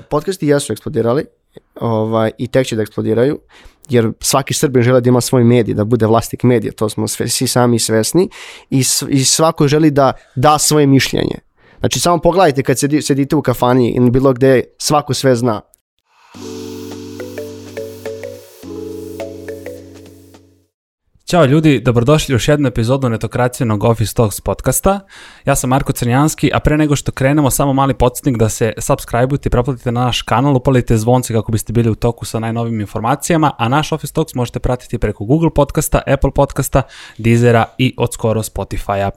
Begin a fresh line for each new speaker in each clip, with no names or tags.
Podcasti jesu eksplodirali ovaj, i tek će da eksplodiraju, jer svaki Srbin želi da ima svoj medij, da bude vlasnik medija, to smo sve, svi sami svesni i, i svako želi da da svoje mišljenje. Znači samo pogledajte kad sedi, sedite u kafani ili bilo gde, svako sve zna.
Ćao ljudi, dobrodošli u još jednu epizodu netokracijenog Office Talks podcasta. Ja sam Marko Crnjanski, a pre nego što krenemo, samo mali podsjetnik da se subscribe-ujte i preplatite na naš kanal, upalite zvonce kako biste bili u toku sa najnovim informacijama, a naš Office Talks možete pratiti preko Google podcasta, Apple podcasta, Deezera i od skoro Spotify-a.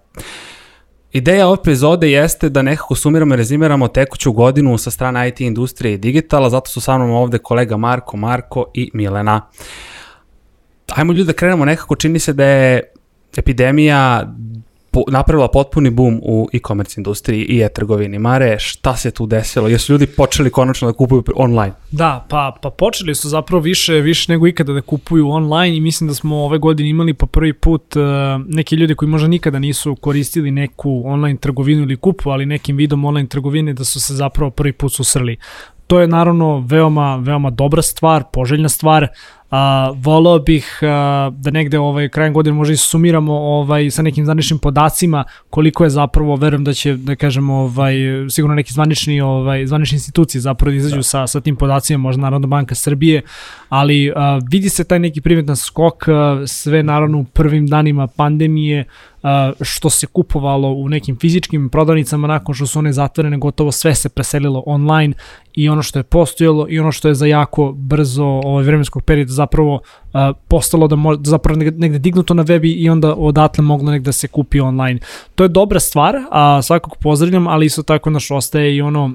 Ideja ove epizode jeste da nekako sumiramo i rezimiramo tekuću godinu sa strane IT industrije i digitala, zato su sa mnom ovde kolega Marko, Marko i Milena. Ajmo ljudi da krenemo nekako, čini se da je epidemija napravila potpuni boom u e-commerce industriji i e-trgovini. Mare, šta se tu desilo? Jesu ljudi počeli konačno da kupuju online?
Da, pa, pa počeli su zapravo više, više nego ikada da kupuju online i mislim da smo ove godine imali po prvi put uh, neki ljudi koji možda nikada nisu koristili neku online trgovinu ili kupu, ali nekim vidom online trgovine da su se zapravo prvi put susreli. To je naravno veoma, veoma dobra stvar, poželjna stvar, A, volao bih a, da negde ovaj krajem godine možda i sumiramo ovaj sa nekim zvaničnim podacima koliko je zapravo verujem da će da kažemo ovaj sigurno neki zvanični ovaj zvanične institucije zapravo da izađu da. sa sa tim podacima možda Narodna banka Srbije ali a, vidi se taj neki primetan skok a, sve naravno u prvim danima pandemije što se kupovalo u nekim fizičkim prodavnicama nakon što su one zatvorene, gotovo sve se preselilo online i ono što je postojalo i ono što je za jako brzo ovaj vremenskog perioda zapravo postalo da može zapravo negde dignuto na web i onda odatle moglo negde da se kupi online. To je dobra stvar, a svakako pozdravljam, ali isto tako naš ostaje i ono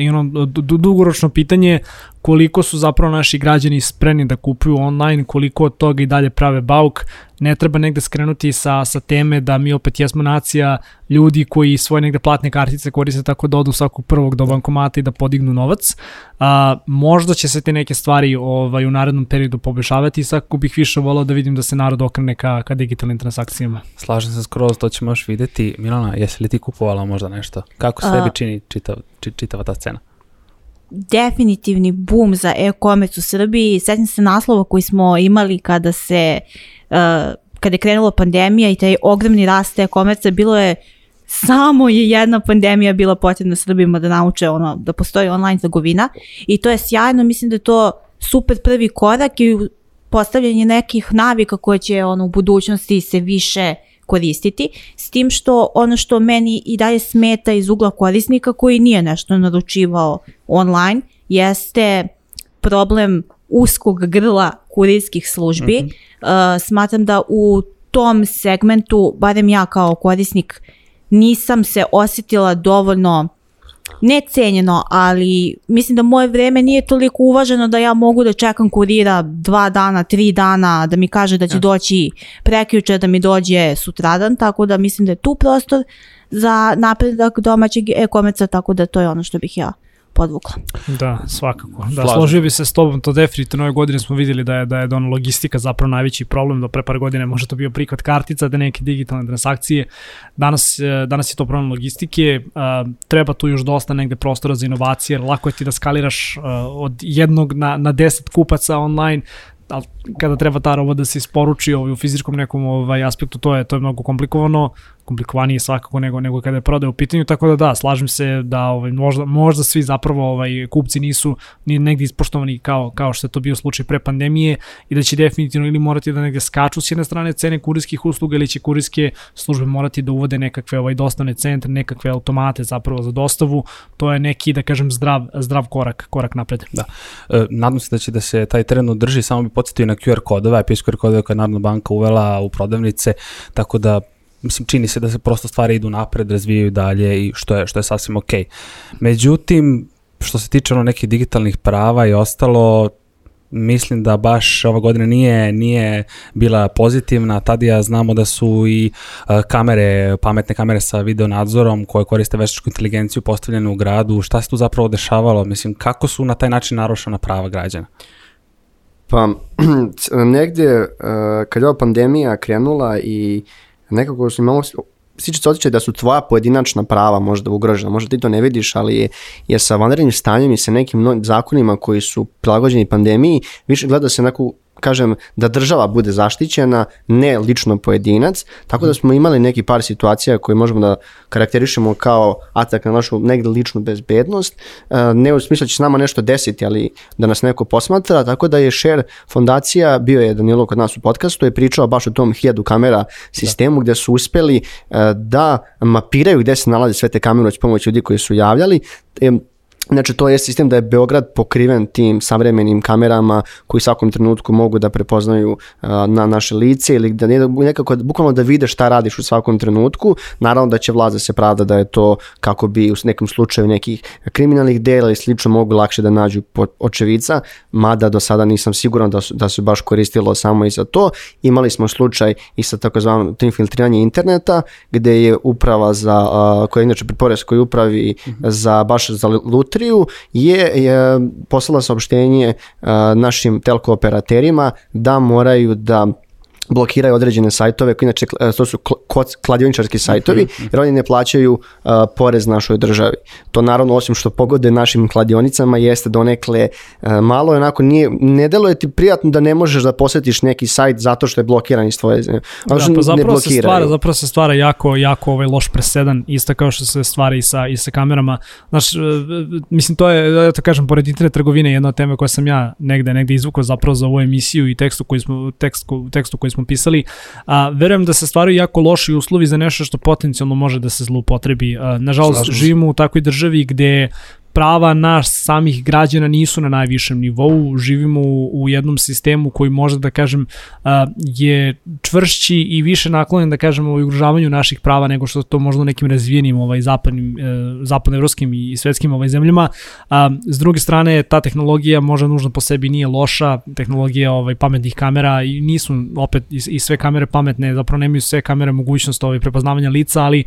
i ono dugoročno pitanje koliko su zapravo naši građani spremni da kupuju online, koliko od toga i dalje prave bauk. Ne treba negde skrenuti sa, sa teme da mi opet jesmo nacija ljudi koji svoje negde platne kartice koriste tako da odu svakog prvog do bankomata i da podignu novac. A, možda će se te neke stvari ovaj, u narednom periodu poboljšavati i svakako bih više volao da vidim da se narod okrene ka, ka digitalnim transakcijama.
Slažem se skroz, to ćemo još videti. Milana, jesi li ti kupovala možda nešto? Kako se tebi čini čitav, čitava ta scena?
Definitivni boom za e-commerce u Srbiji. Sećam se naslova koji smo imali kada se uh, kada je krenula pandemija i taj ogromni rast e-commerce bilo je samo je jedna pandemija bila potrebna Srbima da nauče ono da postoji online trgovina i to je sjajno, mislim da je to super prvi korak i postavljanje nekih navika koje će ono u budućnosti se više uh, koristiti, s tim što ono što meni i dalje smeta iz ugla korisnika koji nije nešto naručivao online, jeste problem uskog grla kurirskih službi. Mm -hmm. uh, smatram da u tom segmentu, barem ja kao korisnik, nisam se osetila dovoljno necenjeno, ali mislim da moje vreme nije toliko uvaženo da ja mogu da čekam kurira dva dana, tri dana, da mi kaže da će ja. doći prekjuče, da mi dođe sutradan, tako da mislim da je tu prostor za napredak domaćeg e-komerca, tako da to je ono što bih ja podvukla.
Da, svakako. Da, složio bi se s tobom, to definitivno ove godine smo videli da je, da je da logistika zapravo najveći problem, do pre par godine možda to bio prihvat kartica, da neke digitalne transakcije. Danas, e, danas je to problem logistike, uh, treba tu još dosta negde prostora za inovacije, jer lako je ti da skaliraš uh, od jednog na, na deset kupaca online, ali kada treba ta roba da se isporuči ovaj, u fizičkom nekom ovaj, aspektu, to je, to je mnogo komplikovano komplikovanije svakako nego nego kada je prodaja u pitanju, tako da da, slažem se da ovaj možda možda svi zapravo ovaj kupci nisu ni negde ispoštovani kao kao što je to bio slučaj pre pandemije i da će definitivno ili morati da negde skaču s jedne strane cene kurirskih usluga ili će kurirske službe morati da uvode nekakve ovaj dostavne centre, nekakve automate zapravo za dostavu. To je neki da kažem zdrav zdrav korak korak napred.
Da. E, nadam se da će da se taj trend održi, samo bi podsetio na QR kodove, IP QR kodove koje Narodna banka uvela u prodavnice, tako da mislim čini se da se prosto stvari idu napred, razvijaju dalje i što je što je sasvim okej. Okay. Međutim, što se tiče ono nekih digitalnih prava i ostalo, mislim da baš ova godina nije nije bila pozitivna. Tad ja znamo da su i uh, kamere, pametne kamere sa video nadzorom koje koriste veštačku inteligenciju postavljene u gradu. Šta se tu zapravo dešavalo? Mislim, kako su na taj način narušena prava građana?
Pa, negde, uh, kad je ova pandemija krenula i uh, nekako imamo stiče se osjećaj da su tvoja pojedinačna prava možda ugrožena, možda ti to ne vidiš, ali je, je sa vanrednim stanjem i sa nekim zakonima koji su prilagođeni pandemiji, više gleda se neku kažem, da država bude zaštićena, ne lično pojedinac, tako da smo imali neki par situacija koje možemo da karakterišemo kao atak na našu negde ličnu bezbednost, e, ne u smislu da će s nama nešto desiti, ali da nas neko posmatra, tako da je Share fondacija, bio je Danilo kod nas u podcastu, je pričao baš o tom hiljadu kamera sistemu gde su uspeli e, da mapiraju gde se nalaze sve te kamere uz pomoć ljudi koji su javljali, Znači, to je sistem da je Beograd pokriven tim savremenim kamerama koji u svakom trenutku mogu da prepoznaju uh, na naše lice ili da ne- nekako bukvalno da vide šta radiš u svakom trenutku. Naravno da će vlada se pravda da je to kako bi u nekom slučaju nekih kriminalnih dela ili slično mogu lakše da nađu očevica, mada do sada nisam siguran da su, da se baš koristilo samo i za to. Imali smo slučaj i sa takozvanom to infiltriranje interneta gde je uprava za, uh, koja je inače pri poreskoj upravi za baš za lutriju je, je poslala saopštenje našim telko operaterima da moraju da blokiraju određene sajtove, koji inače uh, to su kladioničarski sajtovi, jer oni ne plaćaju uh, porez našoj državi. To naravno, osim što pogode našim kladionicama, jeste donekle uh, malo, onako nije, ne deluje ti prijatno da ne možeš da posetiš neki sajt zato što je blokiran iz tvoje zemlje.
Da, pa zapravo se stvara, zapravo se stvara jako, jako ovaj loš presedan, isto kao što se stvara i sa, i sa kamerama. Znaš, e, mislim, to je, da to kažem, pored internet trgovine, jedna od teme koja sam ja negde, negde izvukao zapravo za ovu emisiju i tekstu koji smo, tekst, tekstu koji smo pisali, a, verujem da se stvaraju jako loši uslovi za nešto što potencijalno može da se zloupotrebi. A, nažalost, živimo u takvoj državi gde prava naš samih građana nisu na najvišem nivou, živimo u, u jednom sistemu koji možda da kažem je čvršći i više naklonjen da kažem u ugrožavanju naših prava nego što to možda u nekim razvijenim ovaj zapadnim e, zapadnoevropskim i svetskim ovaj zemljama. S druge strane ta tehnologija možda nužno po sebi nije loša, tehnologija ovaj pametnih kamera i nisu opet i, i sve kamere pametne, zapravo nemaju sve kamere mogućnost ovaj prepoznavanja lica, ali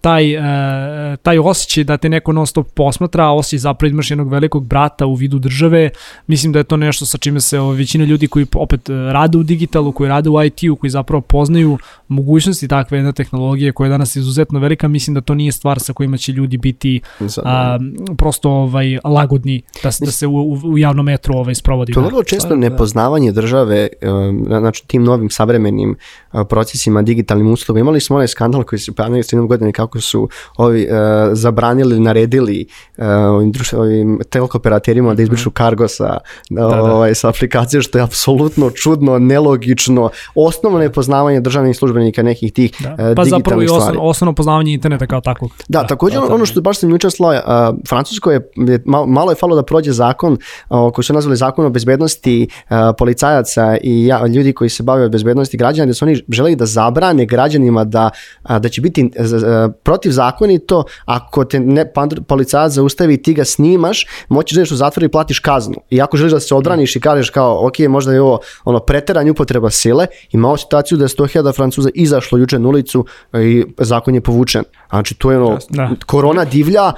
taj, e, taj osjećaj da te neko non stop posmatra, a osjećaj zapravo imaš jednog velikog brata u vidu države, mislim da je to nešto sa čime se ovaj, većina ljudi koji opet e, rade u digitalu, koji rade u IT-u, koji zapravo poznaju mogućnosti takve jedne tehnologije koja je danas izuzetno velika, mislim da to nije stvar sa kojima će ljudi biti a, prosto ovaj lagodni da, da se u, u, javnom metru ovaj sprovodi.
To je vrlo često
da, da.
nepoznavanje države, um, znači tim novim savremenim uh, procesima, digitalnim uslugama. Imali smo onaj skandal koji se pojavio sredinom godine kako su ovi uh, zabranili, naredili uh, ovim, društv, ovim telekoperaterima da izbrišu kargo sa, da, ovaj, sa aplikacije, što je apsolutno čudno, nelogično, osnovno nepoznavanje državnih službenika nekih tih
Da.
uh,
Pa zapravo i
digitalnih stvari.
osnovno, osnovno poznavanje interneta kao takvog.
Da, također ono, ono što baš sam jučer slao, uh, Francusko je, je malo, malo je falo da prođe zakon uh, koji su nazvali zakon o bezbednosti uh, policajaca i ja, ljudi koji se bave bezbednosti građana, da su oni želeli da zabrane građanima da, uh, da će biti uh, uh, protivzakonito ako te ne, policajac zaustavi i ti ga snimaš, moći da ideš u zatvor i platiš kaznu. I ako želiš da se odbraniš i kažeš kao, ok, možda je ovo ono, preteranje upotreba sile, imao situaciju da je 100.000 Francuza izašlo juče na ulicu i zakon je povučen. Znači, to je ono,
Da.
korona divlja,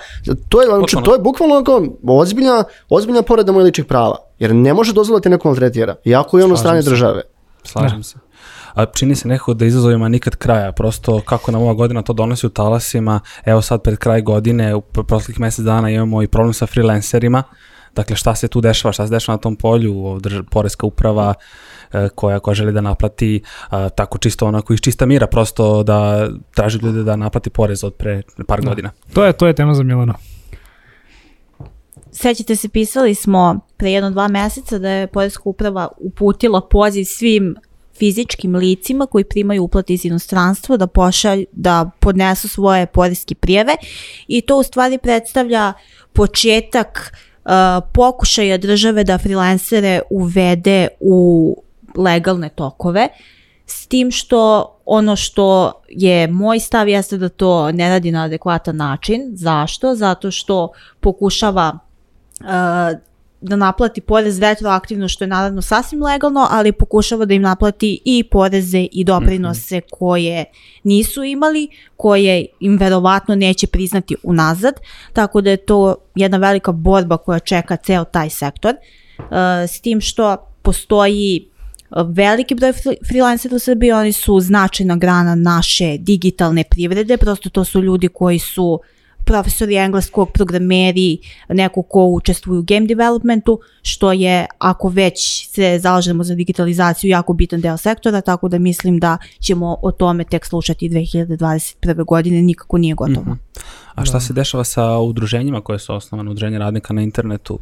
to je, znači, to je bukvalno onako ozbiljna, ozbiljna povreda mojih ličnih prava. Jer ne može dozvoliti neko maltretira. Iako je ono
Slažem
strane
se.
države.
Slažem se. A čini se nekako da izazovima nikad kraja, prosto kako nam ova godina to donosi u talasima, evo sad pred kraj godine, u pr- proteklih mjesec dana imamo i problem sa freelancerima, dakle šta se tu dešava, šta se dešava na tom polju, poreska uprava e, koja, koja želi da naplati a, tako čisto onako iz čista mira, prosto da traži ljude da naplati porez od pre par godina.
To je, to je tema za Milano.
Sećate se, pisali smo pre jedno dva meseca da je Poreska uprava uputila poziv svim fizičkim licima koji primaju uplate iz inostranstva da pošalj, da podnesu svoje poreske prijeve i to u stvari predstavlja početak uh, pokušaja države da freelancere uvede u legalne tokove s tim što ono što je moj stav jeste da to ne radi na adekvatan način. Zašto? Zato što pokušava uh, da naplati porez retroaktivno, što je naravno sasvim legalno, ali pokušava da im naplati i poreze i doprinose koje nisu imali, koje im verovatno neće priznati unazad, tako da je to jedna velika borba koja čeka ceo taj sektor, uh, s tim što postoji veliki broj freelancera u Srbiji, oni su značajna grana naše digitalne privrede, prosto to su ljudi koji su profesori engleskog, programeri, neko ko učestvuju u game developmentu, što je, ako već se zalažemo za digitalizaciju, jako bitan deo sektora, tako da mislim da ćemo o tome tek slušati 2021. godine, nikako nije gotovo.
Mhm. A šta se dešava sa udruženjima koje su osnovane, udruženje radnika na internetu?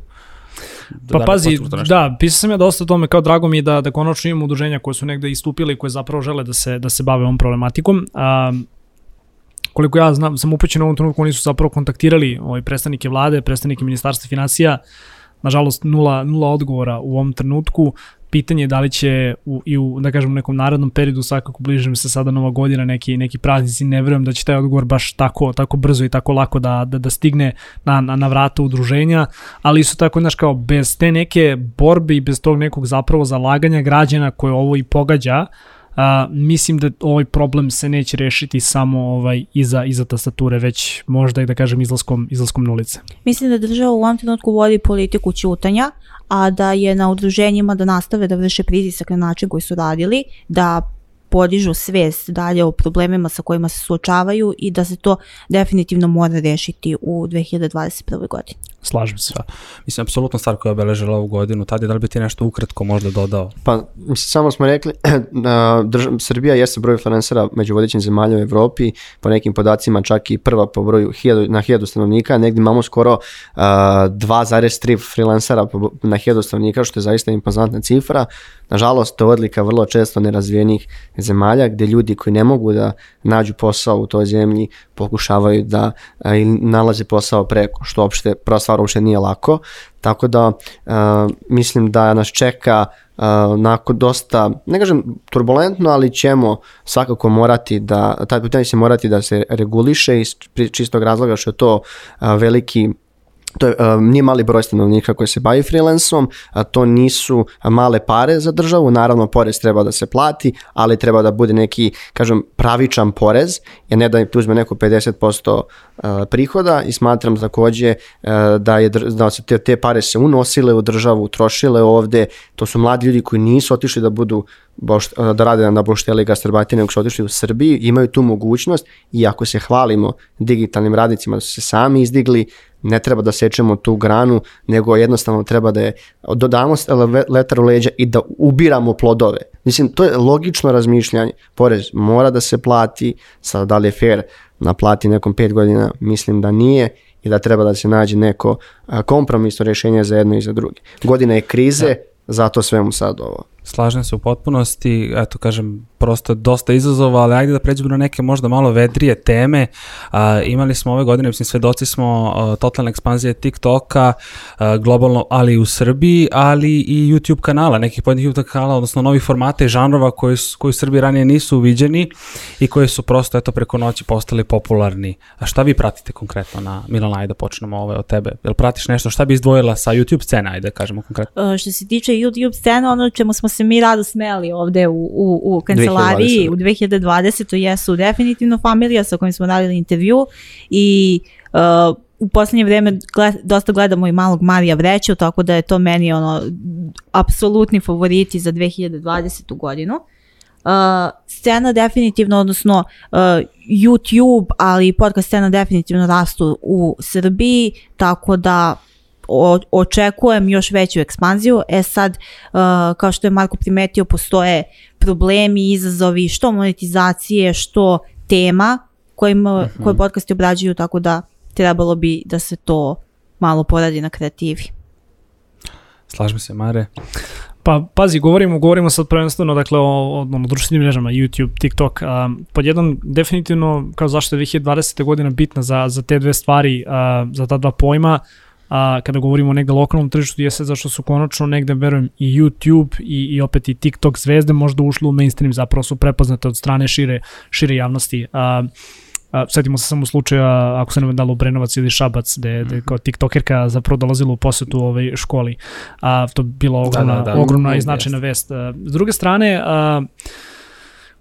Da
Pa pazi, da, pisao sam ja dosta o tome, kao drago mi je da, da konačno imamo udruženja koje su negde istupile i koje zapravo žele da se, da se bave ovom problematikom. A, koliko ja znam, sam upućen u ovom trenutku, oni su zapravo kontaktirali ovaj, predstavnike vlade, predstavnike ministarstva financija, nažalost nula, nula odgovora u ovom trenutku. Pitanje je da li će u, i u, da kažem, nekom narodnom periodu, svakako bližim se sada nova godina, neki, neki praznici, ne verujem da će taj odgovor baš tako, tako brzo i tako lako da, da, da stigne na, na, na vrata udruženja, ali isto tako, znaš, kao bez te neke borbe i bez tog nekog zapravo zalaganja građana koje ovo i pogađa, a, mislim da ovaj problem se neće rešiti samo ovaj iza iza tastature već možda i da kažem izlaskom izlaskom na ulice.
Mislim da država u ovom trenutku vodi politiku ćutanja, a da je na udruženjima da nastave da vrše pritisak na način koji su radili, da podižu svest dalje o problemima sa kojima se suočavaju i da se to definitivno mora rešiti u 2021. godini.
Slažem se.
Da. Mislim, apsolutno stvar koja je obeležila ovu godinu. Tada, da li bi ti nešto ukratko možda dodao?
Pa, mislim, samo smo rekli, da drža, Srbija jeste broj freelancera među vodećim zemalja u Evropi, po nekim podacima čak i prva po broju hiljadu, na 1000 stanovnika, negdje imamo skoro uh, 2,3 freelancera po, na 1000 stanovnika, što je zaista impozantna cifra. Nažalost, to je odlika vrlo često nerazvijenih zemalja, gde ljudi koji ne mogu da nađu posao u toj zemlji pokušavaju da uh, ili nalaze posao preko, što uopšte, prva stvar uopšte nije lako. Tako da uh, mislim da nas čeka uh, nakon dosta, ne kažem turbulentno, ali ćemo svakako morati da, taj pitanje će morati da se reguliše iz čistog razloga što je to veliki to je, uh, nije mali broj stanovnika koji se bavi freelansom, a to nisu male pare za državu, naravno porez treba da se plati, ali treba da bude neki, kažem, pravičan porez, jer ne da im uzme neko 50% uh, prihoda i smatram takođe uh, da, je, da se te, te pare se unosile u državu, trošile ovde, to su mladi ljudi koji nisu otišli da budu bošt, da rade na bošteli gastarbati, nego su otišli u Srbiji, imaju tu mogućnost i ako se hvalimo digitalnim radnicima da su se sami izdigli, ne treba da sečemo tu granu, nego jednostavno treba da je dodamo letar u leđa i da ubiramo plodove. Mislim, to je logično razmišljanje. Porez mora da se plati, sad da li je fair naplati nekom pet godina, mislim da nije i da treba da se nađe neko kompromisno rješenje za jedno i za druge. Godina je krize, da. zato svemu sad ovo.
Slažem se u potpunosti, eto kažem, prosto dosta izazova, ali ajde da pređemo na neke možda malo vedrije teme. A, imali smo ove godine, mislim, svedoci smo a, totalne ekspanzije TikToka, a, globalno, ali i u Srbiji, ali i YouTube kanala, nekih pojedinih YouTube kanala, odnosno novih formata i žanrova koji, su, koji u Srbiji ranije nisu uviđeni i koji su prosto, eto, preko noći postali popularni. A šta vi pratite konkretno na Milan, ajde da počnemo ove od tebe? Jel pratiš nešto? Šta bi izdvojila sa YouTube scene, ajde da kažemo konkretno?
Uh, što se tiče YouTube scene, ono čemu smo se mi rado smeli ovde u, u, u kancelariji 2020. u 2020. jesu definitivno familija sa kojim smo radili intervju i uh, u poslednje vreme gled, dosta gledamo i malog Marija Vreću, tako da je to meni ono apsolutni favoriti za 2020. godinu. Uh, scena definitivno, odnosno uh, YouTube, ali i podcast scena definitivno rastu u Srbiji, tako da o, očekujem još veću ekspanziju. E sad, uh, kao što je Marko primetio, postoje problemi, izazovi, što monetizacije, što tema kojima, uh -huh. koje podcasti obrađuju, tako da trebalo bi da se to malo poradi na kreativi.
Slažem se, Mare.
Pa pazi, govorimo, govorimo sad prvenstveno dakle o, o, o društvenim mrežama, YouTube, TikTok. Um, pod jedan definitivno kao zašto je 2020. godina bitna za, za te dve stvari, uh, za ta dva pojma, a, kada govorimo o negde lokalnom tržištu jeste zašto su konačno negde, verujem, i YouTube i, i opet i TikTok zvezde možda ušli u mainstream, zapravo su prepoznate od strane šire, šire javnosti. A, a, setimo se samo slučaja, ako se ne dalo Brenovac ili Šabac, gde, gde kao tiktokerka zapravo dolazila u posetu u ovoj školi. A, to je bila ogromna, da, da, da, ogromna i značajna vest. A, s druge strane, a,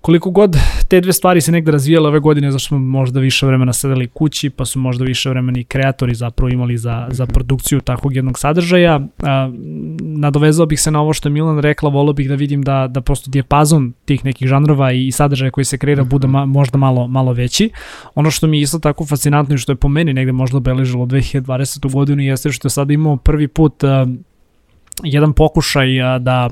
koliko god te dve stvari se negde razvijale ove godine, zašto smo možda više vremena sedeli kući, pa su možda više vremena i kreatori zapravo imali za, za produkciju takvog jednog sadržaja. A, nadovezao bih se na ovo što je Milan rekla, volio bih da vidim da, da prosto dijapazon tih nekih žanrova i sadržaja koji se kreira bude ma, možda malo, malo veći. Ono što mi je isto tako fascinantno i što je po meni negde možda obeležilo 2020. godinu jeste što je sada imao prvi put a, jedan pokušaj a, da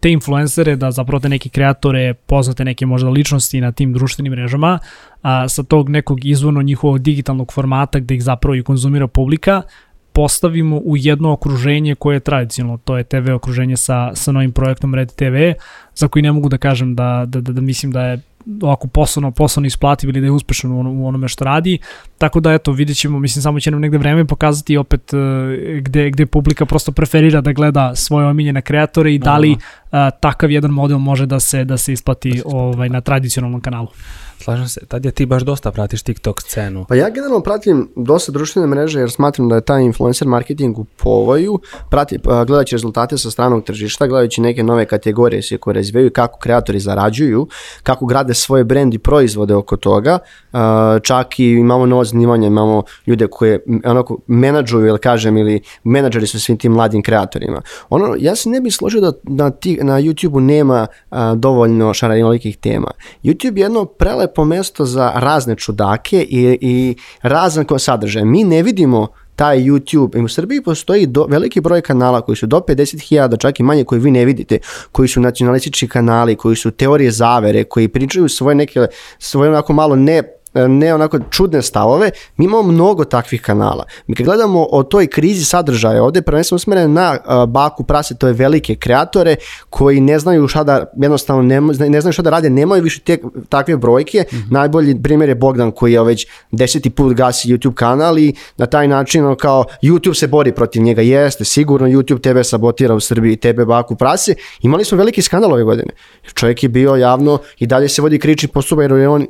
te influencere, da zapravo te neke kreatore, poznate neke možda ličnosti na tim društvenim mrežama, a, sa tog nekog izvorno njihovog digitalnog formata gde ih zapravo i konzumira publika, postavimo u jedno okruženje koje je tradicionalno, to je TV okruženje sa, sa novim projektom Red TV, za koji ne mogu da kažem da, da, da, da mislim da je ovako poslovno, poslovno isplativ ili da je uspešan u, u onome što radi. Tako da eto, vidjet ćemo, mislim samo će nam negde vreme pokazati opet uh, gde, gde publika prosto preferira da gleda svoje omiljene kreatore i da li uh, takav jedan model može da se da se isplati ovaj na tradicionalnom kanalu.
Slažem se, tad je ti baš dosta pratiš TikTok scenu.
Pa ja generalno pratim dosta društvene mreže jer smatram da je taj influencer marketing u povoju, prati, pa, gledajući rezultate sa stranog tržišta, gledajući neke nove kategorije se koje razvijaju, kako kreatori zarađuju, kako grade svoje brend i proizvode oko toga, čak i imamo novo zanimanje, imamo ljude koje onako menadžuju, ili kažem, ili menadžeri su svim tim mladim kreatorima. Ono, ja se ne bih složio da na, ti, na YouTube-u nema a, dovoljno šaranolikih tema. YouTube je jedno prelepo mesto za razne čudake i, i razan sadržaj. Mi ne vidimo taj YouTube. I u Srbiji postoji do, veliki broj kanala koji su do 50.000, čak i manje, koji vi ne vidite, koji su nacionalistički kanali, koji su teorije zavere, koji pričaju svoje neke, svoje onako malo ne ne onako čudne stavove, mi imamo mnogo takvih kanala. Mi kad gledamo o toj krizi sadržaja ovde, prvenstveno usmerene na uh, baku prase, to je velike kreatore koji ne znaju šta da, jednostavno ne, ne znaju šta da rade, nemaju više te, takve brojke. Mm -hmm. Najbolji primjer je Bogdan koji je već deseti put gasi YouTube kanal i na taj način ono, kao YouTube se bori protiv njega. Jeste, sigurno YouTube tebe sabotira u Srbiji, tebe baku prase. Imali smo veliki skandal ove godine. Čovjek je bio javno i dalje se vodi krični postupak jer je on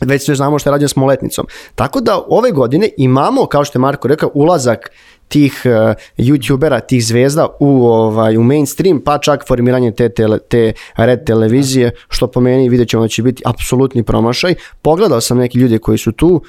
već sve znamo što je rađeno s moletnicom. Tako da ove godine imamo, kao što je Marko rekao, ulazak tih uh, youtubera, tih zvezda u ovaj u mainstream, pa čak formiranje te, tele, te red televizije, što po meni vidjet ćemo da će biti apsolutni promašaj. Pogledao sam neki ljudi koji su tu,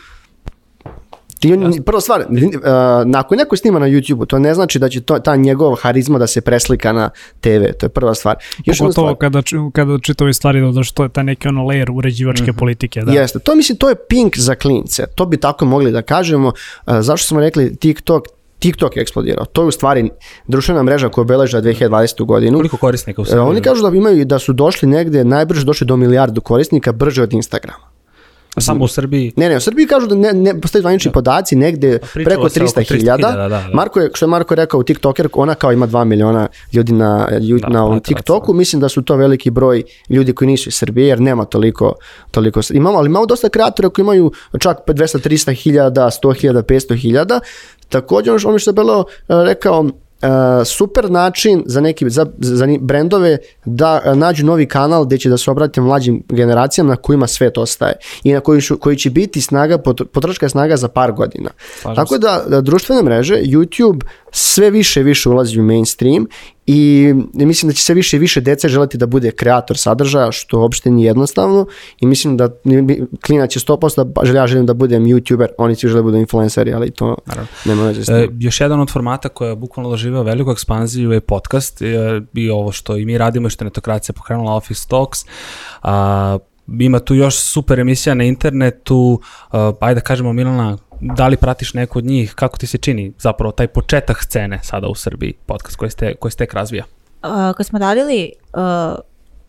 Ti, prva stvar, uh, ako neko snima na YouTube-u, to ne znači da će to, ta njegova harizma da se preslika na TV, to je prva stvar.
Još Pogotovo stvar, kada, kada čitove stvari da što je ta neki ono layer uređivačke mm -hmm. politike. Da.
Jeste, to mislim, to je pink za klince, to bi tako mogli da kažemo. Uh, zašto smo rekli TikTok, TikTok je eksplodirao. To je u stvari društvena mreža koja obeleža 2020. godinu.
Koliko korisnika u Srbiji?
Oni kažu da imaju da su došli negde najbrže došli do milijardu korisnika brže od Instagrama.
Samo u Srbiji?
Ne, ne, u Srbiji kažu da ne, ne postoji zvanični da. podaci negde Pričalo preko 300.000. Da, da, da. Marko je, što je Marko rekao u TikToker, ona kao ima 2 miliona ljudi na, ljudi da, na ovom TikToku, mislim da su to veliki broj ljudi koji nisu iz Srbije, jer nema toliko, toliko imamo, ali imamo dosta kreatora koji imaju čak 200-300.000, 100.000, 500.000. Takođe ono što je Belo eh, rekao, super način za neki za, za brendove da uh, nađu novi kanal gde će da se obrate mlađim generacijama na kojima svet ostaje i na koji, šu, koji će biti snaga potroška snaga za par godina. Slažem Tako da, da društvene mreže YouTube sve više i više ulazi u mainstream i mislim da će sve više i više dece želeti da bude kreator sadržaja, što uopšte nije jednostavno i mislim da klinac će 100% da želja želim da budem youtuber, oni svi žele da budu influenceri, ali to Naravno. nema veze s tim. E,
još jedan od formata koja je bukvalno doživao veliku ekspanziju je podcast e, i ovo što i mi radimo, što je netokracija pokrenula Office Talks, a, ima tu još super emisija na internetu, uh, ajde da kažemo Milana, da li pratiš neku od njih, kako ti se čini zapravo taj početak scene sada u Srbiji, podcast koji ste, koji ste tek razvija?
Uh, kad smo radili uh,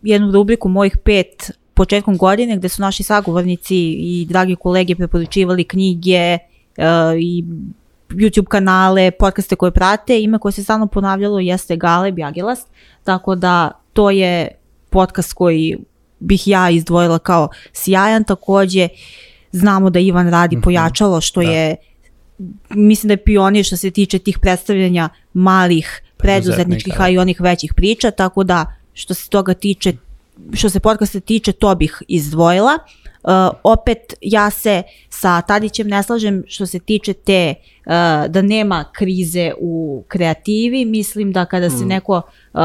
jednu rubriku mojih pet početkom godine gde su naši sagovornici i dragi kolege preporučivali knjige uh, i YouTube kanale, podcaste koje prate, ime koje se stalno ponavljalo jeste Galeb i Agelas, tako da to je podcast koji bih ja izdvojila kao sjajan, takođe uh, Znamo da Ivan radi -hmm. pojačalo što da. je mislim da je pionir što se tiče tih predstavljanja malih preduzetničkih, a i da. onih većih priča, tako da što se toga tiče, što se podcasta tiče, to bih izdvojila. Uh, opet ja se sa Tadićem ne slažem što se tiče te uh, da nema krize u kreativi, mislim da kada se mm. neko uh,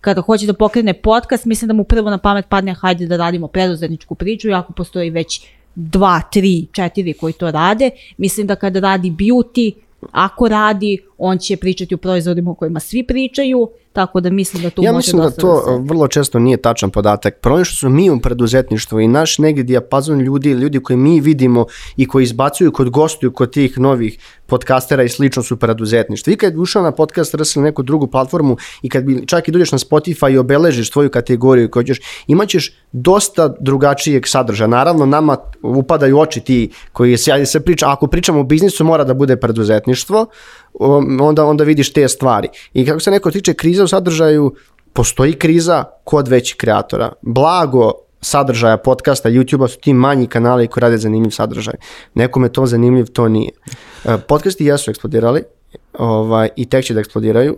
kada hoće da pokrene podcast, mislim da mu prvo na pamet padne hajde da radimo preduzetničku priču, iako postoji već dva, tri, četiri koji to rade. Mislim da kada radi beauty, ako radi, on će pričati o proizvodima o kojima svi pričaju, tako da mislim da tu
ja
može
mislim da to
da se...
vrlo često nije tačan podatak. Problem što smo mi u preduzetništvu i naš negdje dijapazon ljudi, ljudi koji mi vidimo i koji izbacuju kod gostuju kod tih novih podcastera i slično su preduzetništvo. I kad bi ušao na podcast RS ili neku drugu platformu i kad bi čak i dođeš na Spotify i obeležiš tvoju kategoriju koju ćeš, imaćeš dosta drugačijeg sadržaja. Naravno, nama upadaju oči ti koji se, se priča, ako pričamo o biznisu mora da bude preduzetništvo, onda, onda vidiš te stvari. I kako se neko tiče kriza u sadržaju, postoji kriza kod većih kreatora. Blago sadržaja podcasta YouTube-a su ti manji kanali koji rade zanimljiv sadržaj. Nekome to zanimljiv, to nije. E, Podcasti jesu eksplodirali ovaj, i tek će da eksplodiraju,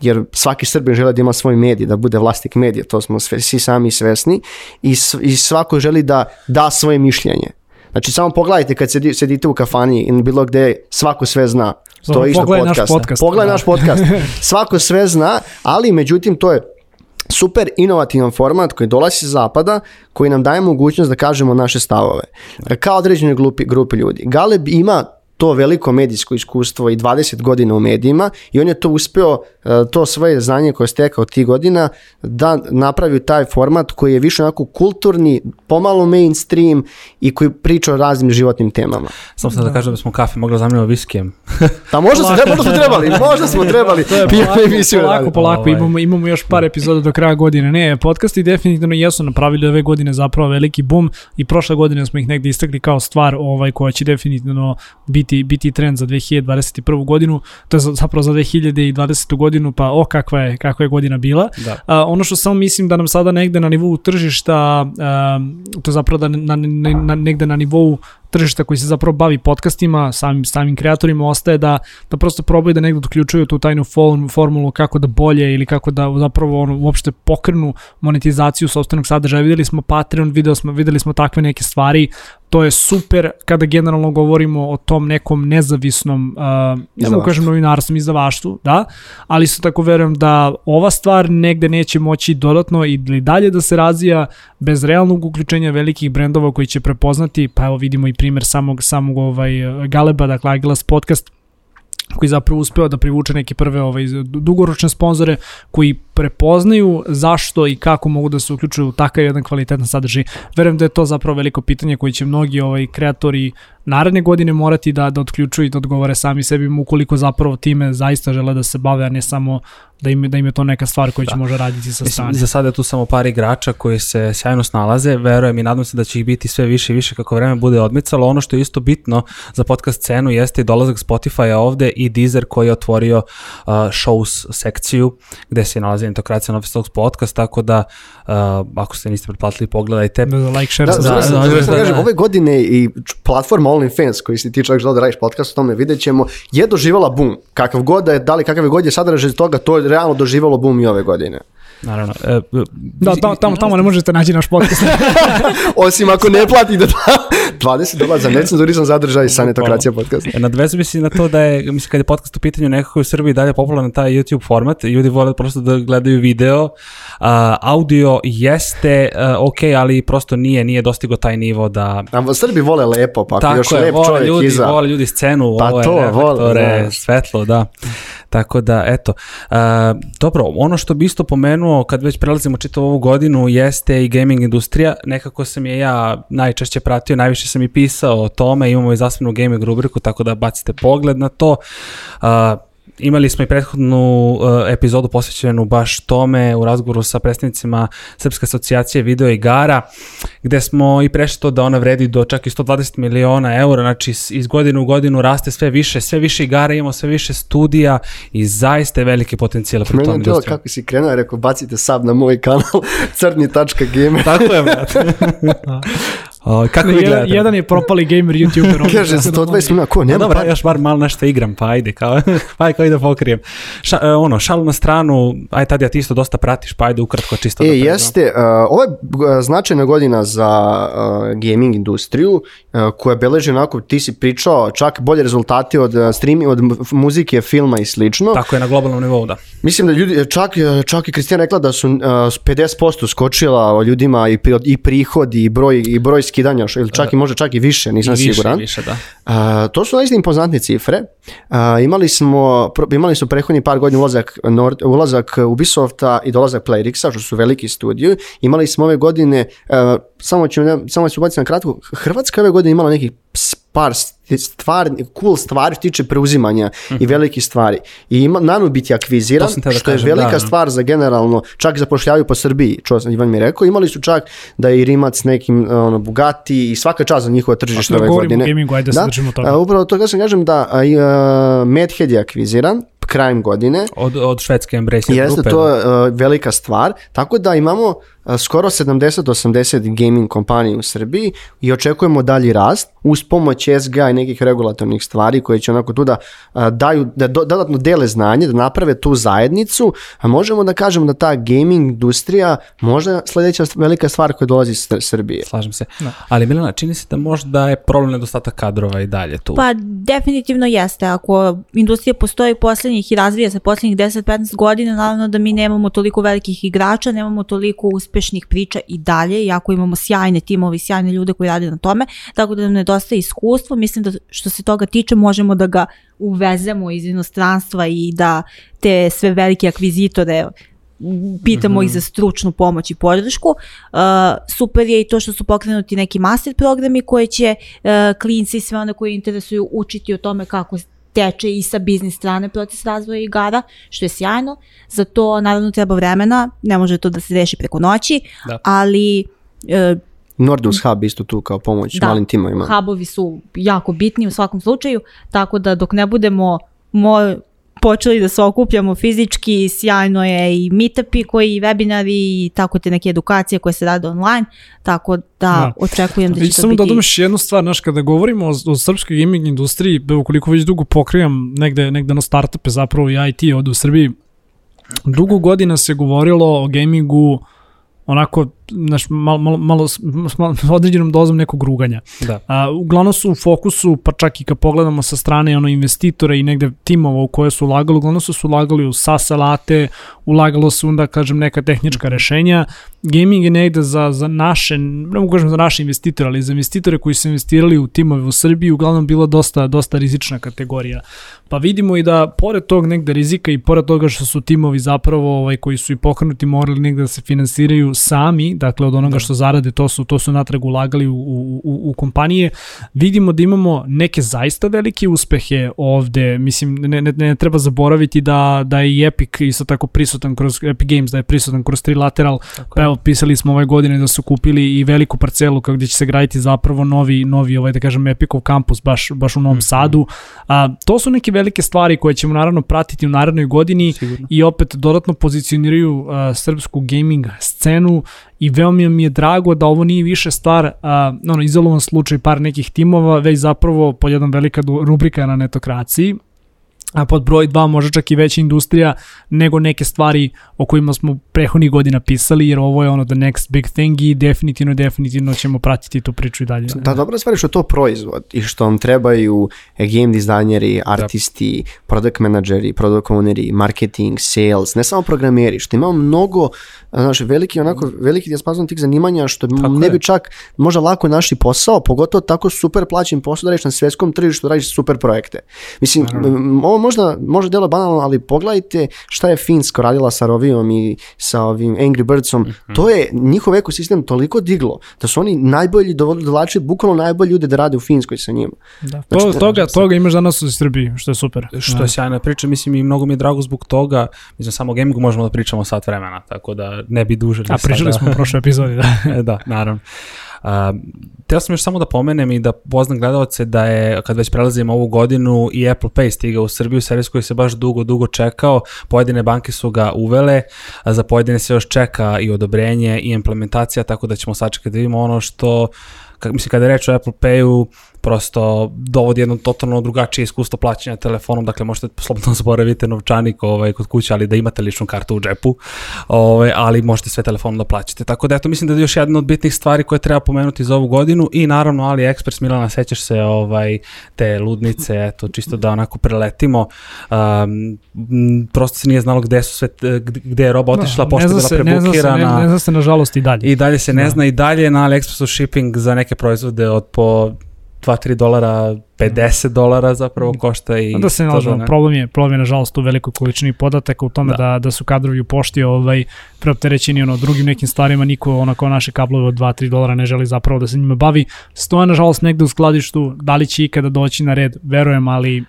jer svaki Srbin želi da ima svoj medij, da bude vlasnik medija, to smo sve, svi sami svesni i, i svako želi da da svoje mišljenje. Znači samo pogledajte kad sedi, sedite u kafani ili bilo gde, svako sve zna.
Samo
to je isto
pogledaj naš
podcast.
podcast.
Pogledaj
Da.
naš podcast. Svako sve zna, ali međutim to je super inovativan format koji dolazi sa zapada, koji nam daje mogućnost da kažemo naše stavove. Kao određene grupi, grupe ljudi. Galeb ima to veliko medijsko iskustvo i 20 godina u medijima i on je to uspeo, e, to svoje znanje koje je stekao tih godina, da napravi taj format koji je više onako kulturni, pomalo mainstream i koji priča o raznim životnim temama.
Samo sam da kažem da smo kafe mogli zamenimo viskijem.
Pa možda, smo, možda smo trebali, možda smo trebali. Pijemo
polako,
emisiju
polako, polako,
Ovaj.
imamo, imamo još par epizoda do kraja godine. Ne, podcasti definitivno jesu napravili ove godine zapravo veliki boom i prošle godine smo ih negde istakli kao stvar ovaj, koja će definitivno biti, biti trend za 2021. godinu, to je za- zapravo za 2020. godinu, pa o kakva je, kakva je godina bila.
Da.
A, ono što samo mislim da nam sada negde na nivou tržišta, a, to je zapravo da na, na, na, negde na nivou tržišta koji se zapravo bavi podcastima, samim, samim kreatorima ostaje da, da prosto probaju da negde uključuju tu tajnu form, formulu kako da bolje ili kako da zapravo ono, uopšte pokrenu monetizaciju sobstvenog sadržaja. Videli smo Patreon, videli smo, videli smo takve neke stvari, to je super kada generalno govorimo o tom nekom nezavisnom, uh, ne znam kažem novinarstvom, izdavaštvu, da, ali isto tako verujem da ova stvar negde neće moći dodatno ili dalje da se razvija bez realnog uključenja velikih brendova koji će prepoznati, pa evo vidimo i primer samog, samog ovaj, Galeba, dakle Agilas podcast, koji zapravo uspeo da privuče neke prve ovaj, dugoročne sponzore koji prepoznaju zašto i kako mogu da se uključuju u takav jedan kvalitetan sadržaj. Verujem da je to zapravo veliko pitanje koji će mnogi ovaj kreatori naredne godine morati da, da otključuju i da odgovore sami sebi ukoliko zapravo time zaista žele da se bave, a ne samo da im, da im je to neka stvar koju će možda raditi sa
Mislim,
strane.
za sada je tu samo par igrača koji se sjajno snalaze, verujem i nadam se da će ih biti sve više i više kako vreme bude odmicalo. Ono što je isto bitno za podcast scenu jeste i dolazak Spotify-a ovde i Deezer koji je otvorio uh, shows sekciju gde se nalazi Office Talks podcast, tako da uh, ako ste niste pretplatili pogledajte.
Da, da like, share,
Da,
da,
da,
da,
da,
da,
da,
da, da.
ove godine i platforma OnlyFans koji si ti čovjek želeo da radiš podcast o tome, vidjet ćemo, je doživala boom. Kakav god da je, da li kakav god je sadržaj toga, to je realno doživalo boom i ove godine.
Naravno. E,
da tamo, tamo, tamo ne možete naći naš podcast.
Osim ako ne plati da 20 dolara za necenzurisan zadržaj sa netokracija podcast.
E, Nadvezujem se na to da je, mislim, kad je podcast u pitanju nekako u Srbiji dalje popularan taj YouTube format, ljudi vole prosto da gledaju video, uh, audio jeste uh, ok, ali prosto nije, nije dostigo taj nivo da...
A Srbi vole lepo, pa ako još
Tako je,
lep
vole
čovjek
ljudi,
iza.
vole ljudi scenu,
Pa
ovo je
to, vole, da.
svetlo, da. Tako da, eto. Uh, dobro, ono što bi isto pomenuo kad već prelazimo čitavu ovu godinu jeste i gaming industrija. Nekako sam je ja najčešće pratio, najviše sam i pisao o tome, imamo i zasebnu gaming rubriku, tako da bacite pogled na to. Uh, Imali smo i prethodnu uh, epizodu posvećenu baš tome u razgovoru sa predstavnicima Srpske asocijacije video igara, gde smo i prešli to da ona vredi do čak i 120 miliona eura, znači iz godine u godinu raste sve više, sve više igara, imamo sve više studija i zaista je veliki potencijal pri
Meni
tom industriju.
kako si krenuo, rekao bacite sub na moj kanal crni.gamer.
Tako je, brate. O, kako vi
jedan,
gledate?
jedan je propali gamer youtuber. ovdje,
Kaže,
tako da
120 minuta, ko,
No,
nema
dobro, još bar malo nešto igram, pa ajde, kao, pa ajde, kao da pokrijem. Ša, e, ono, šalu na stranu, aj tad ja ti isto dosta pratiš, pa ajde ukratko čisto. da
E,
pređemo.
jeste, uh, ovo je uh, značajna godina za uh, gaming industriju uh, koja beleži onako, ti si pričao, čak bolje rezultati od, streami, od muzike, filma i slično.
Tako je na globalnom nivou, da.
Mislim da ljudi, čak, čak i Kristina rekla da su uh, 50% skočila ljudima i, i prihod i broj, i broj skidanja, što- ili čak i može čak i više, nisam
I više,
siguran.
i više, da.
Uh, to su zaista impozantne cifre. Uh, imali smo, imali su prethodni par godina ulazak, Nord, ulazak Ubisofta i dolazak Playrixa, što su veliki studiju. Imali smo ove godine, uh, samo ću, samo ću ubaciti na kratko, Hrvatska je ove godine imala nekih par stvari, cool stvari što tiče preuzimanja i velikih stvari. I ima, Nanobit je akviziran,
da
što je
kažem,
velika
da.
stvar za generalno, čak zapošljavaju po Srbiji, čuo sam Ivan mi rekao, imali su čak da je i Rimac nekim ono, Bugatti i svaka čast za njihove tržište
Ako
ove godine.
gamingu, ajde da se držimo toga.
A, upravo to kad sam kažem da a, i, a, Medhead je akviziran krajem godine.
Od, od švedske Embracer
Jeste,
grupe.
to
da.
je a, velika stvar. Tako da imamo skoro 70-80 gaming kompanija u Srbiji i očekujemo dalji rast uz pomoć SGA i nekih regulatornih stvari koje će onako tu da daju, da do- dodatno dele znanje, da naprave tu zajednicu, a možemo da kažemo da ta gaming industrija možda sledeća velika stvar koja dolazi iz Sr- Srbije.
Slažem se. Ali Milena, čini se da možda je problem nedostatak kadrova i dalje tu.
Pa definitivno jeste. Ako industrija postoji poslednjih i razvija se poslednjih 10-15 godina, naravno da mi nemamo toliko velikih igrača, nemamo toliko uspešnih priča i dalje, iako imamo sjajne timove i sjajne ljude koji rade na tome, tako da nam nedostaje iskustvo. Mislim da što se toga tiče možemo da ga uvezemo iz inostranstva i da te sve velike akvizitore pitamo ih za stručnu pomoć i podršku. Uh, super je i to što su pokrenuti neki master programi koje će uh, klinci i sve one koji interesuju učiti o tome kako teče i sa biznis strane proces razvoja igara, što je sjajno. Za to naravno treba vremena, ne može to da se reši preko noći,
Da.
ali uh,
Nordus Hub isto tu kao pomoć
Da.
malim timovima.
hubovi su jako bitni u svakom slučaju, tako da dok ne budemo mo počeli da se okupljamo fizički, sjajno je i meetupi koji i webinari i tako te neke edukacije koje se rade online, tako da,
Da.
očekujem da
I
će to
samo da
biti...
dodaš jednu stvar, znaš, kada govorimo o, o srpskoj gaming industriji, evo koliko već dugo pokrijam negde, negde na startupe zapravo i IT ovde u Srbiji, dugo godina se govorilo o gamingu onako, znaš, malo, malo, malo, s malo određenom dozom nekog ruganja.
Da.
A, uglavnom su u fokusu, pa čak i kad pogledamo sa strane ono investitora i negde timova u koje su ulagali, uglavnom su ulagali u SaaS alate, ulagalo se onda, kažem, neka tehnička rešenja. Gaming je negde za, za naše, ne mogu kažem za naše investitore, ali za investitore koji su investirali u timove u Srbiji, uglavnom bila dosta, dosta rizična kategorija. Pa vidimo i da pored tog negde rizika i pored toga što su timovi zapravo ovaj, koji su i pokrenuti morali negde da se finansiraju sami, dakle od onoga što zarade to su, to su natrag ulagali u, u, u, u kompanije, vidimo da imamo neke zaista velike uspehe ovde, mislim ne, ne, ne treba zaboraviti da, da je i Epic isto tako prisutan kroz Epic Games, da je prisutan kroz Trilateral, pa evo pisali smo ove godine da su kupili i veliku parcelu gdje će se graditi zapravo novi, novi ovaj da kažem Epicov kampus baš, baš u Novom Sadu, a, to su neke velike stvari koje ćemo naravno pratiti u narednoj godini
Sigurno.
i opet dodatno pozicioniraju a, srpsku gaming scenu i veoma mi je drago da ovo nije više stvar, a, ono, izolovan slučaj par nekih timova, već zapravo po jedan velika rubrika na netokraciji, a pod broj 2 može čak i veća industrija nego neke stvari o kojima smo prehodnih godina pisali, jer ovo je ono the next big thing i definitivno, definitivno ćemo pratiti tu priču i dalje.
Da, dobra stvar je što to proizvod i što vam trebaju e, game dizajneri, artisti, product menadžeri, product owneri, marketing, sales, ne samo programeri, što imamo mnogo, znaš, veliki, onako, veliki dijaspazon tih zanimanja što ne
je.
bi čak možda lako našli posao, pogotovo tako super plaćen posao da radiš na svetskom tržištu, da radiš super projekte. Mislim, m, ovo možda, možda delo banalno, ali pogledajte šta je Finsko radila sa Rovijom i sa ovim Angry Birdsom, to je njihov ekosistem toliko diglo, da su oni najbolji dovlačili bukvalno najbolji ljude da rade u Finskoj sa njima.
Da.
Znači,
To,
to-
toga, toga imaš danas u Srbiji, što je super.
Što je sjajna priča, mislim i mnogo mi je drago zbog toga, mislim samo o gamingu možemo da pričamo sat vremena, tako da ne bi dužili
A pričali
sada.
smo u prošloj epizodi, da.
da, naravno. Teo sam još samo da pomenem i da poznam gledalce da je, kad već prelazimo ovu godinu, i Apple Pay stigao u Srbiju, servis koji se baš dugo, dugo čekao, pojedine banke su ga uvele, a za pojedine se još čeka i odobrenje i implementacija, tako da ćemo sačekati da vidimo ono što, kak, mislim, kada je reč o Apple Payu, prosto dovodi jedno totalno drugačije iskustvo plaćanja telefonom, dakle možete slobodno zaboravite novčanik ovaj, kod kuće, ali da imate ličnu kartu u džepu, ovaj, ali možete sve telefonom da plaćate. Tako da eto, mislim da je još jedna od bitnih stvari koje treba pomenuti za ovu godinu i naravno AliExpress, Milana, sećaš se ovaj, te ludnice, eto, čisto da onako preletimo, um, prosto se nije znalo gde su sve, gde je roba otišla, no, pošto je bila prebukirana.
Ne zna se, ne, ne zna se nažalost i dalje.
I dalje se ne da. zna i dalje na AliExpressu shipping za neke proizvode od po 2-3 dolara, 50 dolara zapravo košta i...
Da se ne lažemo, problem je, problem je nažalost u velikoj količini podataka u tome da, da, da su kadrovi u pošti ovaj, preopterećeni ono, drugim nekim stvarima, niko onako naše kablove od 2-3 dolara ne želi zapravo da se njima bavi. Stoje nažalost negde u skladištu, da li će ikada doći na red, verujem, ali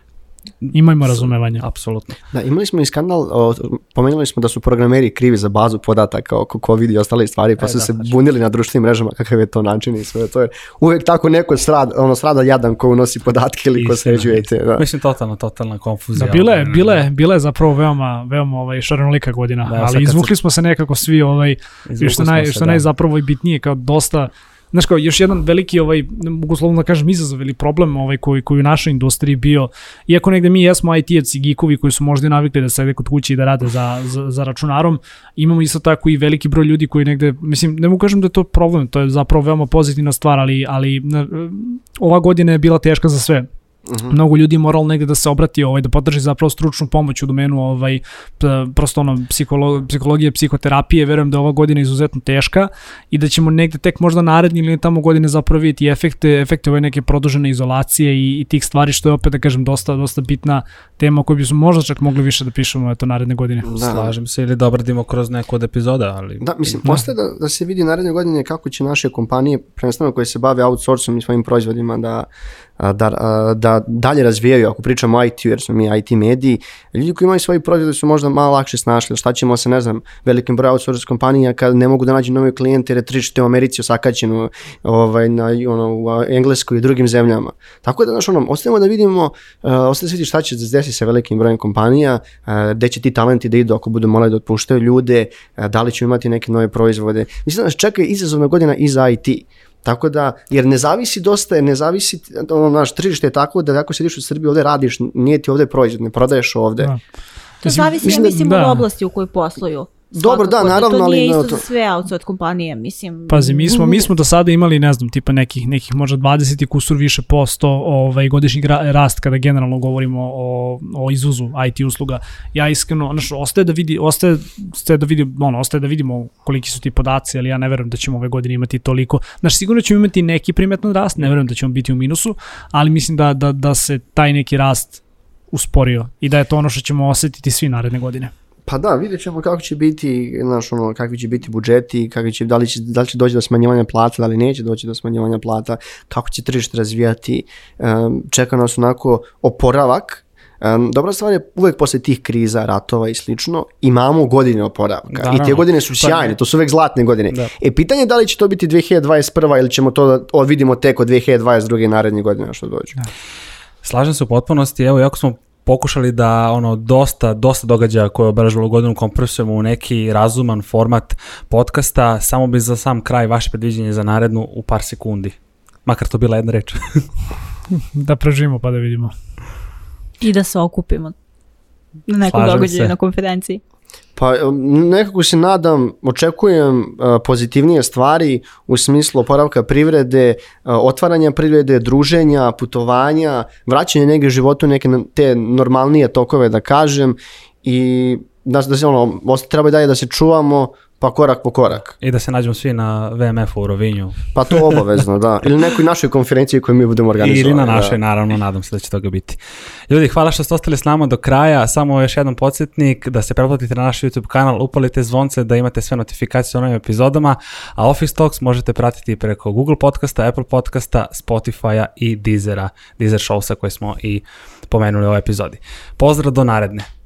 Imajmo razumevanja.
Apsolutno.
Da, imali smo i skandal, o, pomenuli smo da su programeri krivi za bazu podataka oko COVID i ostale stvari, pa e, su da, se znači. bunili na društvenim mrežama kakav je to način i sve to je. Uvek tako neko strada, ono strada jadan ko unosi podatke ili ko sređuje te. Da.
Mislim totalno, totalna konfuzija.
Da, bile, bile, bile je zapravo veoma, veoma ovaj, šarenolika godina, da, ali izvukli smo se nekako svi, ovaj, što, naj, što da. naj zapravo i bitnije, kao dosta, znaš kao, još jedan veliki, ovaj, mogu slovno da kažem, izazov ili problem ovaj, koji, koji u našoj industriji bio, iako negde mi jesmo IT-evci, geekovi koji su možda navikli da sede kod kuće i da rade za, za, za računarom, imamo isto tako i veliki broj ljudi koji negde, mislim, ne mogu kažem da je to problem, to je zapravo veoma pozitivna stvar, ali, ali ova godina je bila teška za sve -huh. Mnogo ljudi je moralo negde da se obrati, ovaj, da podrži zapravo stručnu pomoć u domenu ovaj, prosto ono, psiholo, psihologije, psihoterapije. Verujem da je ova godina izuzetno teška i da ćemo negde tek možda naredni ili tamo godine zapravo vidjeti efekte, efekte ove neke produžene izolacije i, i tih stvari što je opet da kažem dosta, dosta bitna tema o kojoj bismo možda čak mogli više da pišemo eto, naredne godine.
Da. Slažem se ili da obradimo kroz neku od epizoda. Ali...
Da, mislim, da. postaje da, da se vidi naredne godine kako će naše kompanije, prvenstveno koje se bave outsourcom i svojim proizvodima da da, da dalje razvijaju, ako pričamo o IT, jer smo mi IT mediji, ljudi koji imaju svoji proizvode su možda malo lakše snašli, šta ćemo se, ne znam, velikim brojem outsource kompanija kad ne mogu da nađu nove klijente jer je tržište u Americi osakaćeno ovaj, na, ono, u Engleskoj i drugim zemljama. Tako da, znaš, ono, ostavimo da vidimo, uh, ostavimo da šta će se desiti sa velikim brojem kompanija, uh, gde će ti talenti da idu ako budu morali da otpuštaju ljude, uh, da li će imati neke nove proizvode. Mislim da nas čeka izazovna godina i za IT. Tako da, jer ne zavisi dosta, jer ne zavisi, ono, naš tržište je tako da ako sediš u Srbiji, ovde radiš, nije ti ovde proizvod, ne prodaješ ovde. Da.
To zavisi, mislim, ja mislim, da, od oblasti u kojoj posluju.
Dobro, da, naravno,
to
nije
isto to... za sve outsource kompanije, mislim.
Pazi, mi smo, mi smo do sada imali, ne znam, tipa nekih, nekih možda 20 i kusur više posto ovaj, godišnji rast kada generalno govorimo o, o izuzu IT usluga. Ja iskreno, znaš, ostaje da vidi, ostaje, ostaje da vidi, ono, ostaje da vidimo koliki su ti podaci, ali ja ne verujem da ćemo ove godine imati toliko. Znaš, sigurno ćemo imati neki primetan rast, ne verujem da ćemo biti u minusu, ali mislim da, da, da se taj neki rast usporio i da je to ono što ćemo osetiti svi naredne godine.
Pa da, vidjet ćemo kako će biti, znaš, ono, kakvi će biti budžeti, kakvi će, da, li će, da li će doći do smanjivanja plata, da li neće doći do smanjivanja plata, kako će tržište razvijati. Um, čeka nas onako oporavak, Um, dobra stvar je uvek posle tih kriza, ratova i slično, imamo godine oporavka. Da, I te godine su sjajne, to su uvek zlatne godine. Da. E, pitanje je da li će to biti 2021. ili ćemo to da vidimo tek od 2022. naredne godine što dođe. Da.
Slažem se u potpunosti, evo, jako smo pokušali da ono dosta dosta događaja koje je obeležilo godinu kompresujemo u neki razuman format podcasta, samo bi za sam kraj vaše predviđenje za narednu u par sekundi. Makar to bila jedna reč.
da preživimo pa da vidimo.
I da se okupimo na nekom događaju na konferenciji.
Pa nekako se nadam, očekujem uh, pozitivnije stvari u smislu oporavka privrede, uh, otvaranja privrede, druženja, putovanja, vraćanja neke životu, neke te normalnije tokove da kažem. I da, da se ono, treba i dalje da se čuvamo, Pa korak po korak.
I da se nađemo svi na VMF-u u Rovinju.
Pa to obavezno, da. Ili nekoj našoj konferenciji koju mi budemo organizovali.
Ili na da. našoj, da. naravno, nadam se da će toga biti. Ljudi, hvala što ste ostali s nama do kraja. Samo još jedan podsjetnik da se preplatite na naš YouTube kanal, upalite zvonce da imate sve notifikacije o novim epizodama, a Office Talks možete pratiti preko Google podcasta, Apple podcasta, Spotify-a i Deezera, Deezer Showsa koje smo i pomenuli u ovoj epizodi. Pozdrav do naredne.